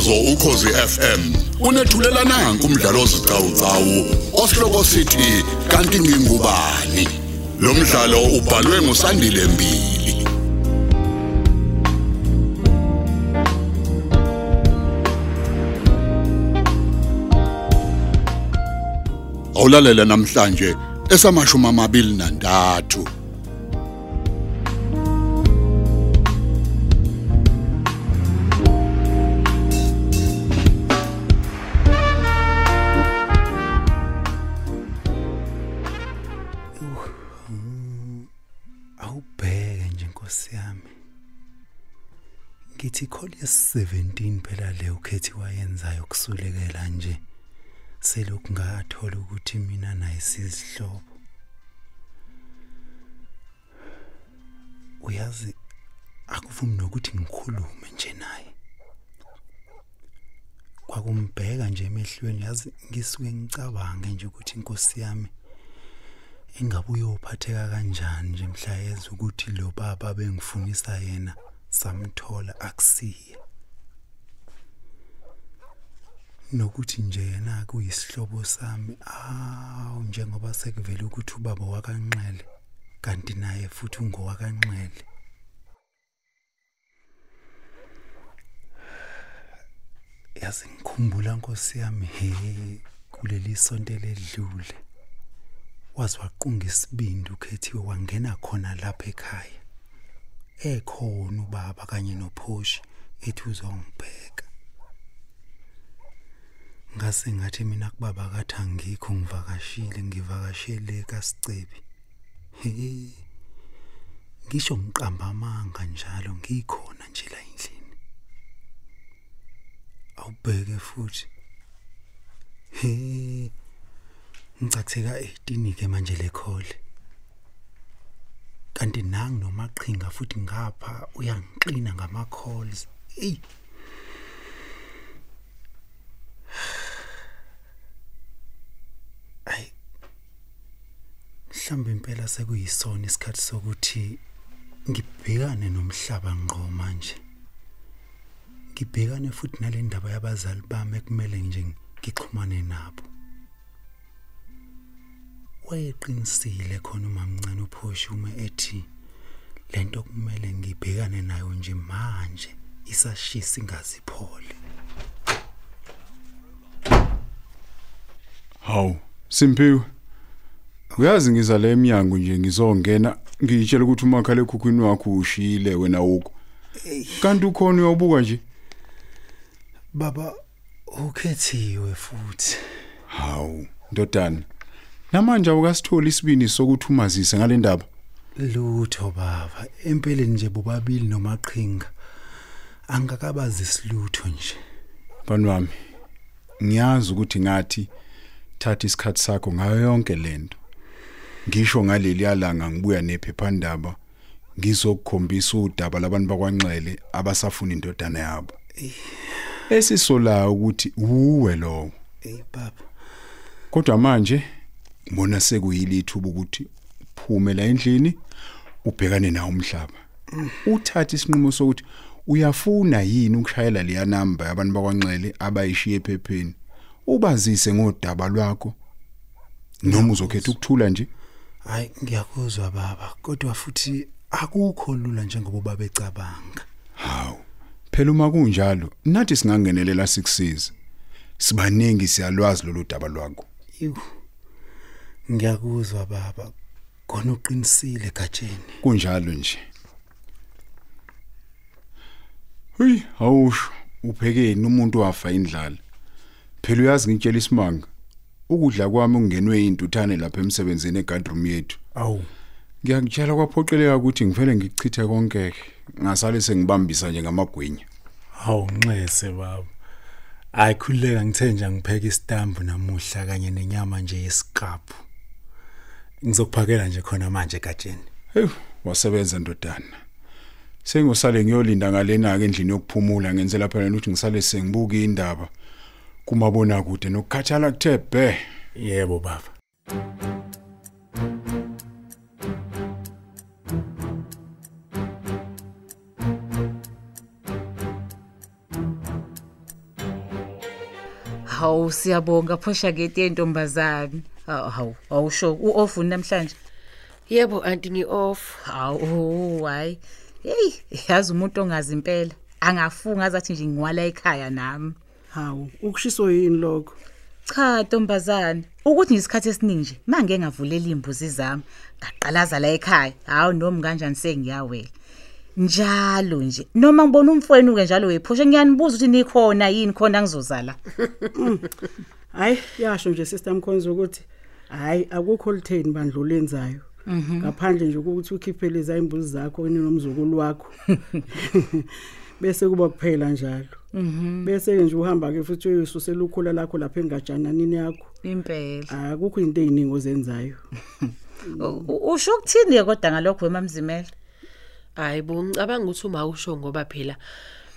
umsakazo ukhosi FM unethulela nanku umdlalo ozicawucawu osihloko sithi kanti ngingubani? Lo mdlalo ubhalwe ngusandile mbili. Awulalela namhlanje esamashumi amabili nantathu. Ngithi call yes17 phela le ukhethi wayenzayo kusulekela nje. Selokhu ngathola ukuthi mina naye sizihlobo. Uyazi akuvumi nokuthi ngikhulume nje naye. Kwakumbheka nje emehlweni yazi ngisuke ngicabange nje ukuthi inkosi yami ingabe uyophatheka kanjani nje mhla yeza ukuthi lo baba bengifunisa yena. Samthola akusiye. Nokuthi nje yena kuyisihlobo sami awu njengoba sekuvela ukuthi ubaba wakanxele kanti naye futhi ungowakanxele. Yazi ngikhumbula nkosi yami he kuleli sonto ledlule wazi waqunga isibindi ukhethiwe wangena khona lapha ekhaya. Ekhona ubaba kanye nophoshi ethi uzongibheka ngase ngathi mina kubaba kathi angikho ngivakashile ngivakashele kaSicebi. Ngisho ngiqamba amanga njalo ngikhona nje la endlini. Awubheke futhi. He ngicatheka 18 ke manje lekhole kanti nangi nomaqhinga futhi ngapha uyangiqina ngama calls ey ay mhlawumbe impela sekuyisona isikhathi sokuthi ngibhekane nomhlaba ngqo manje. Ngibhekane futhi nale ndaba yabazali bami ekumele nje ngixhumane nabo. Wayeqinisile khona umamncane uphoshume ethi lento kumele ngibhekane nayo nje manje isashisa ingaziphole Hawu, Simpiwe. Uyazi ngiza la eminyango nje ngizongena ngitshela ukuthi umakhala ekhukhwini wakho ushile wena ukho. Kanti ukhona uyobuka nje. baba ukhethiwe futhi Hawu, ndodana. Namanje awukasithola isibini sokuthi umazise ngale ndaba. lutho baba empeleni nje bobabili nomaqhinga angakabazi isilutho nje Bani wami. Ngiyazi ukuthi ngathi thatha isikhathi sakho ngayo yonke lento. Ngisho ngaleli yalanga ngibuya nephephandaba ngizokukhombisa udaba labantu bakwanxele abasafuna indodana yabo. Esisola ukuthi uwe lowo. ey baba Kodwa manje ngibona sekuyilithuba ukuthi uphume la endlini ubhekane nawo umhlaba. Uthatha isinqumo sokuthi uyafuna yini ukushayela leya number yabantu bakwanxele abayishiye ephepheni. Ubazise ngodaba lwakho. Noma uzokhetha ukuthula nje. hayi ngiyakuzwa baba kodwa futhi akukho lula njengoba babecabanga Hawu. Phela uma kunjalo, nathi singangenelela sikusize. Sibaningi siyalwazi lolu daba lwakho. Iwu. Ngiyakuzwa baba. Khona uqinisile gatsheni. kunjalo nje Hey, awusho uphekeni umuntu wafa indlala. Phela uyazi ngitshela isimanga. Ukudla kwami kungenwe intuthane lapha emsebenzini egadroom yethu. Awu. Ngiyakutshela kwaphoqeleka ukuthi ngivele ngichithe konke ngasale sengibambisa nje ngamagwinya. Hawu nxese baba. Ayikhuleka ngithe nje ngipheka isitambu namuhla kanye nenyama nje yesikaphu. Ngizokuphakela nje khona manje gatsheni. Hey, wasebenza ndodana. Sengosale ngiyolinda ngalena ke endlini yokuphumula ngenzela phela ukuthi ngisale sengibuka indaba kumabona kude nokukhathala kuthe bhe. Yebo baba. Hawu siyabonga phosha ngeti yentombazane. Hawu hawu awusho uofu namhlanje. Yebo anti ni off. Hawu hayi. Hey, yazi umuntu ongazi impela. Angafunga azathi nje ngiwala ekhaya nami. Hawu, ukushiso yini lokho? Cha ntombazane, ukuthi ngisikhathi esiningi nje mange ngavulela imbuzi zami, ngaqalaza la ekhaya. Hawu noma kanjani sengiyawela. Njalo nje noma ngibona umfweni ke njalo wephosha ngiyanibuza ukuthi nikhona yini khona ngizozala. Hayi, yasho nje sister Mkhonzo ukuthi hayi akukho litheni bandlo lenzayo. Ngaphandle nje ukuthi ukhiphe lezi imbuzi zakho kini nomzukulu wakho. Bese kuba kuphela njalo. Bese nje uhamba ke futhi uyisusela ukhula lakho lapha engajananini yakho. Impela. Akukho into eziningi ozenzayo. Usho ukuthini kodwa ngalokho wemamzimela? Hayibo ngicabanga ukuthi uma usho ngoba phela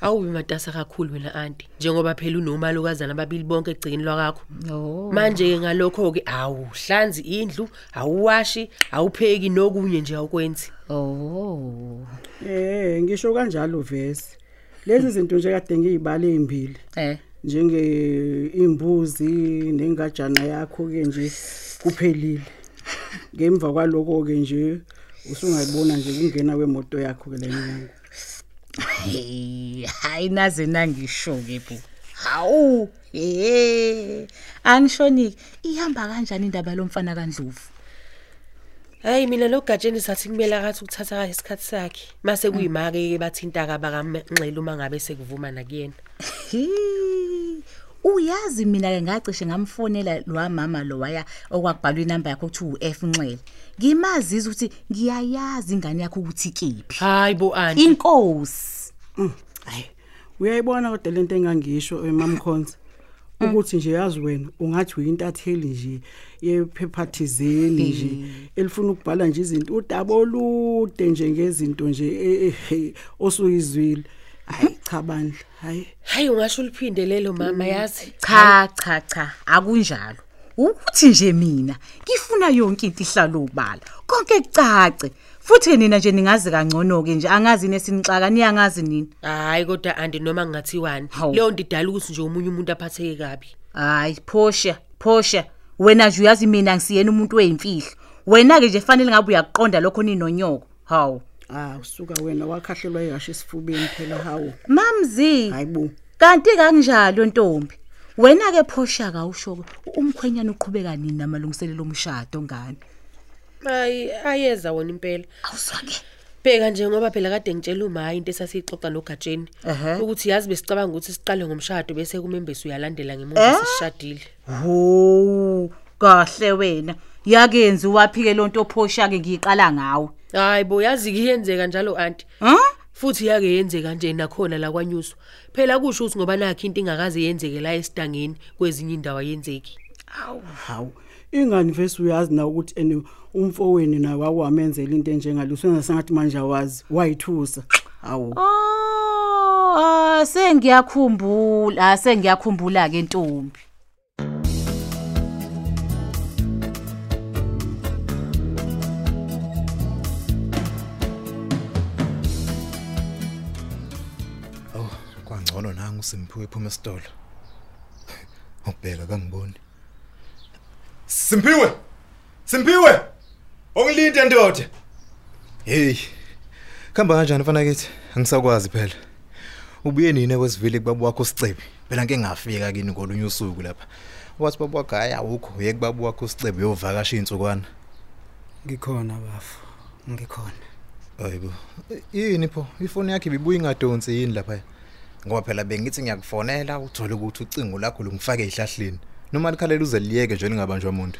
awubi matasa kakhulu wena anti njengoba phela unomalukazana ababili bonke egcini lwakho. Oh. Manje ngalokho ke awuhlanzi indlu, awuwashi, awupheki nokunye nje awukwenzi. Oh. Eh, ngisho kanjalo vese. Lezi zinto nje kade ngizibale ezimbili. Eh. njenge imbuzi nengajana yakho ke nje kuphelile ngemva kwaloko ke nje usungayibona nje kungena kwemoto yakho ke lenyanga Hey, hayi naze nangisho ke bu. Hawu, eh. Angishoniki, ihamba kanjani indaba lomfana kaNdlovu? Hayi mina lo gatsheni sathi kumele akathi ukuthatha isikhathi sakhe. Mase kuyimake ke bathinta ka bakamnxele uma ngabe sekuvuma nakuyena. Hi. Uyazi mina ke ngacishe ngamfonela lo mama lo waya okwakubhalwa inamba yakho kuthi uF Nxele. Ngimazisa ukuthi ngiyayazi ingane yakho ukuthi kephi. Hayibo anti. Inkosi. hayi uyayibona kodwa lento engangisho emamkhonza ukuthi nje yazi wena ungathi uyintatheli nje yephepha thizeni nje elifuna ukubhala nje izinto udaba olude nje ngezinto nje eh, eh, osuyizwile hayi cha bandla hayi Hayi ungasho uliphinde lelo mama yazi. Cha cha cha, akunjalo. Ukuthi nje mina ngifuna yonke into ihlala ubala. Konke kucace. Futhi nina nje ningazi kangcono ke nje angazi nesinixaka niyangazi nini. Hayi kodwa anti noma ngingathiwani. Hawu. Leyo nto idala ukuthi nje umunye umuntu aphatheke kabi. Hayi, phosha, phosha. Wena nje uyazi mina ngisiyena umuntu weyimfihlo. Wena ke nje fanele ngabe uyaqonda lokho ninonyoko. Hawu. Ah usuka wena wakhahlelwa ihashe esifubeni phela hawo Mamzi. hayibo Kanti kanjalo ntombi. Wena ke phosha ka usho umkhwenyana uqhubeka nini namalungiselelo omshado ngani? Hayi ayeza wona impela. Awuzwake. Bheka nje ngoba phela kade ngitshela uma hayi into esasixoxa nogatsheni Ehhe. ukuthi yazi besicabanga ukuthi siqale ngomshado bese kumembesi uyalandela Eh? ngemuva sesishadile. Ho, kahle wena. Yakenza waphike lonto ophosha ke ngiyiqala ngawe. Hayi bo yazi kuyenzeka njalo anti. Ha? Futhi yake yenzeka nje nakhona la kwanyuswa. Phela kusho ukuthi ngoba nakho into ingakaze yenzeke la esidangeni kwezinye indawo yenzeki. hawu ingani vese uyazi na ukuthi ene umfoweni naye wakwamenzela into enjengaleso engasangathi manje awazi wayithusa hawu Oh, ah, sengiyakhumbula, ah, sengiyakhumbula ke ntombi. uSimphiwe ephuma esitolo. Ubheka kangiboni. Simphiwe Simphiwe Ongilinde ndoda! Hey Khamba kanjani mfana kithi angisakwazi phela. Ubuye nini kwesivile kubaba wakho sicebi phela ngeke ngafika kini ngolunye usuku lapha. Wathi baba wakho hayi awukho. Uye kubaba wakho sicebi uyovakasha insukwana ngikhona bafu ngikhona. Hayibo yini pho? Ifoni yakhe ibibuya ingadonsi yini lapha ngoba phela bengithi ngiyakufonela uthole ukuthi ucingo lakho lungifake ehlahleni. Noma likhalela uze liyeke nje lingabanjwa umuntu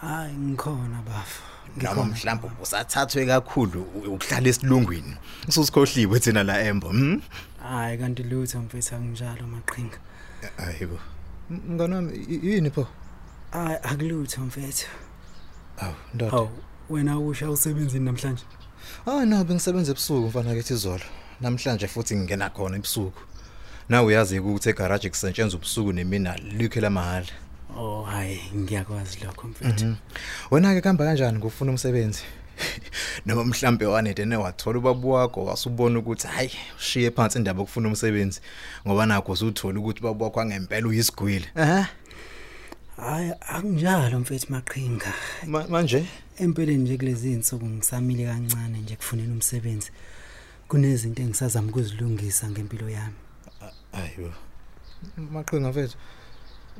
hayi ngikhona bafu. Noma mhlawumbe usathathwe kakhulu u- ukuhlala esilungwini. Ususikhohliwe thina la embo hm hayi kanti lutho mfethu anginjalo maqhinga. Hayibo M- mngani wami y- yini pho? Hayi akulutho mfethu. Awu ndoda. Hawu wena usha usebenzini namhlanje? Ah no bengisebenza ebusuku mfana ke izolo. Namhlanje futhi ngingena khona ebusuku. Nawe uyazi ukuthi egarage kusetshenzwa ubusuku nemina likhe lamahala oh hayi ngiyakwazi lokho mfethu. Wena ke kuhamba kanjani ngufuna umsebenzi? Noma mhlambe wanedene wathola ubaba wakho wasubona ukuthi hayi ushiye phansi indaba okufuna umsebenzi ngoba nakho usuthola ukuthi ubaba wakho angempela uyisigwile. Eh hayi akunjalo mfethu maqhinga. Ma- manje? Empeleni nje kulezi insuku ngisamile kancane nje kufunela umsebenzi. Kunezinto engisazama ukuzilungisa ngempilo yami? Ayibo maqhinga mfethu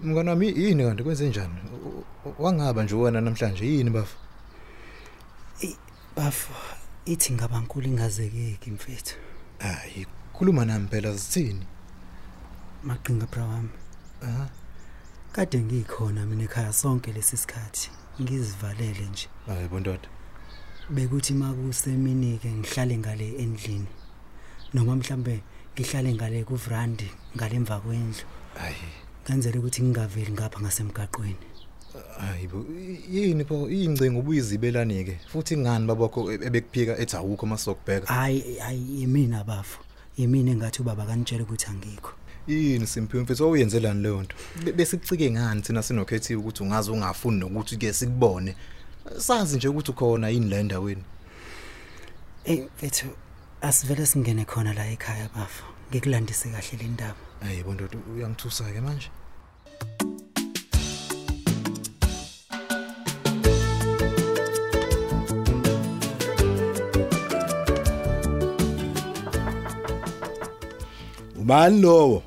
mngani wami yini kanti? Kwenze njani? U- u- wangaba nje wena namhlanje yini bafu bafo ithi ngabankulu ingazekeki mfethu. Hayi khuluma nami phela sithini maqhinga bra wami. Aha. Kade ngikhona mina ekhaya sonke lesi sikhathi ngizivalele nje. Hayi bondoda bekuthi makusemini ke ngihlale ngale endlini noma mhlambe ngihlale ngale kuvrandi ngalemva kwendlu. Hayi ngenzele ukuthi ngingaveli ngapha ngasemgaqweni. Hayibo yini pho ingcingo ubuyizibelani ke futhi ngani babakho ebekuphika ethi awukho masokubheka hayi hayi yimina bafo yimina engathi ubaba kanitshela ukuthi angikho. Yini simphiwe mfethu awuyenzelani leyo nto? Be- besicike ngani thina sinokhethiwe ukuthi ungaze ungafuni nokuthi ke sikubone? Sazi nje ukuthi ukhona yini la endaweni? Ey mfethu asivele singene khona la ekhaya bafo ngikulandise kahle le ndaba. Hayi bondoda uyangithusa ke manje. Ubani lowo?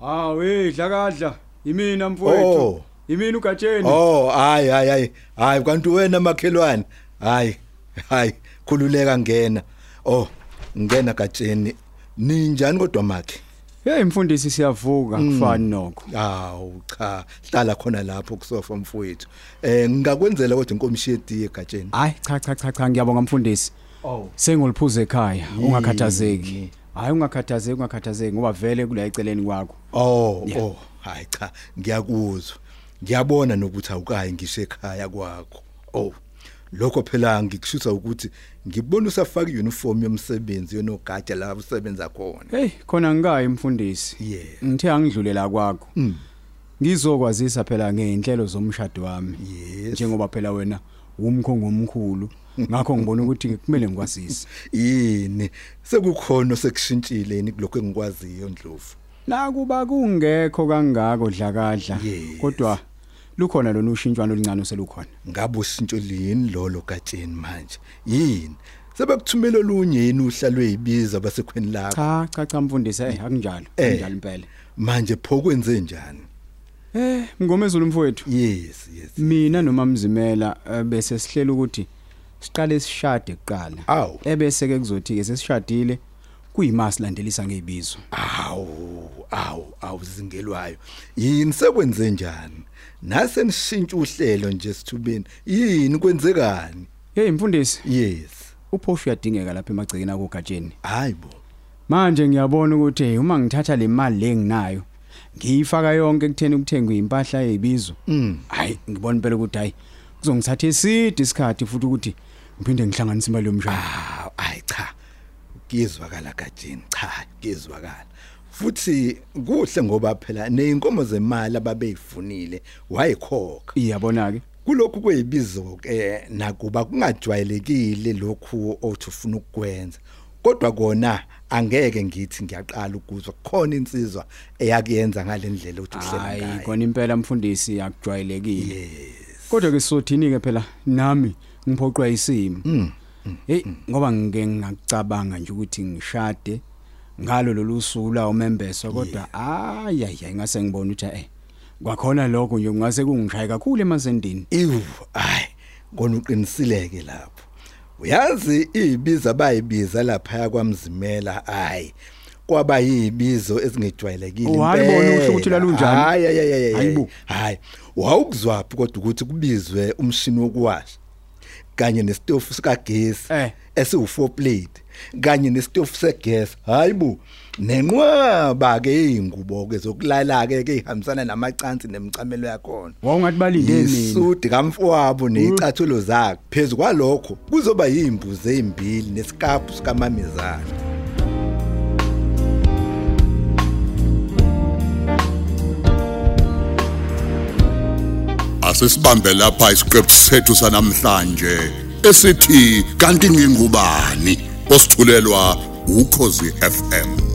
Hawe dlakadla. Yimina mfowethu. Oh. Yimina ugatsheni. oh hayi hayi hayi. Hayi kanti wena makhelwane. Hayi hayi khululeka ngena. Oh ngena gatsheni. Ninjani kodwa makhe? Hey mfundisi siyavuka. Kufani nokho. awu cha. Hlala khona lapho kusofa mfowethu eh ngingakwenzela kodwa inkomishi yetiye gatsheni Hayi cha cha cha cha. Ngiyabonga mfundisi. oh. Sengoliphuza ekhaya. Ungakhathazeki. Hayi ungakhathazeki ungakhathazeki ngoba vele kula eceleni kwakho. Oh, Yeah. oh, hayi cha, ngiyakuzwa. Ngiyabona nokuthi awukayi ngisho ekhaya kwakho. Oh. Lokho phela ngikushutha ukuthi ngibona usafaka iuniform yomsebenzi yonogatsha la usebenza khona. Hey khona ngikayi mfundisi. Yeah. Ngithe angidlulela kwakho. Mm. Ngizokwazisa phela ngeinhlelo zomshado wami. Yes. Njengoba phela wena umkhongo omkhulu. Ngakho ngibona ukuthi kumele ngikwazise. Yini? Sekukhona sekushintshile yini kuloko engikwaziyo Ndlovu. Nakuba kungekho kangako dlakadla. Yes. Kodwa lukhona lona ushintshwana oluncane oselukhona. Ngabe ushintsho lini lolo gatsheni manje? Yini? Sebekuthumela olunye yini uhlalwe yibiza basekhweni lakho. Cha cha cha mfundisi hey akunjalo. Eh. Akunjalo impela. Manje pho kwenze njani? Eh ngomezulu mfowethu. Yes, yes. Mina noma mzimela eh, bese sihlela ukuthi siqale sishade kuqala. Awu. Ebese ke kuzothi ke sesishadile kuyimasi landelisa ngebizo. Awu, awu, awuzingelwayo. Yini sekwenze njani? Nase nishintsha uhlelo nje sithubeni. Yini kwenzekani? Hey mfundisi, Yes. uphosho uyadingeka lapha emagcekeni akugatsheni. Hayibo. Manje ngiyabona ukuthi uma ngithatha le mali lenginayo ngiyifaka yonke kutheni ukuthenga impahla yebizo. Mm. Hayi ngibona impela ukuthi hayi kuzongithatha eside isikhathi futhi ukuthi ngiphinde ngihlanganise imali yomshado. Ah, ayi cha. Kizwakala kajini. Cha, kizwakala. Futhi kuhle ngoba phela neinkomo zemali ababeyifunile wayikhokha. Iyabona ke. Kulokhu kweyibizo ke nakuba kungajwayelekile lokhu othi ufuna ukukwenza. Kodwa kona angeke ngithi ngiyaqala ukuzwa khona insizwa eyakuyenza ngalendlela uthi uhlela Hayi ngayo. kona impela mfundisi yakujwayelekile. Yes. Kodwa ke sothini ke phela nami ngiphoqwa isimo. Mm. Hey ngoba ngike ngakucabanga nje ukuthi ngishade ngalo lolu suku la umembeso kodwa hayi hayi ngase ngibona ukuthi eh kwakhona lokho nje ngase kungishaye kakhulu emasendini. Iwu, hayi, kona uqinisileke lapho. Uyazi ibiza bayibiza lapha kwamzimela, hayi. Kwaba yibizo ezingejwayelekile Oh, hayi bona, usho ukuthi lalunjani? Hayi hayi hayi. Hayi, wawukuzwaphi kodwa ukuthi kubizwe umshini wokuwasha kanye nesitofu sikagesi Eh. esiwu4 plate kanye nesitofu segas. Hayibo nenqwaba ke ingubo ke zokulala ke ke ihambisana namacansi nemicamelo yakhona. Wawungathi balinde mina. isudi kamfowabo nezicathulo zakhe. Phezulu kwalokho kuzoba yimbuzi ezimbili nesikapu sikamamizana asisibambe lapha isiqephu sethu sanamhlanje esithi kanti ngingubani? Osithulelwa ukhozi FM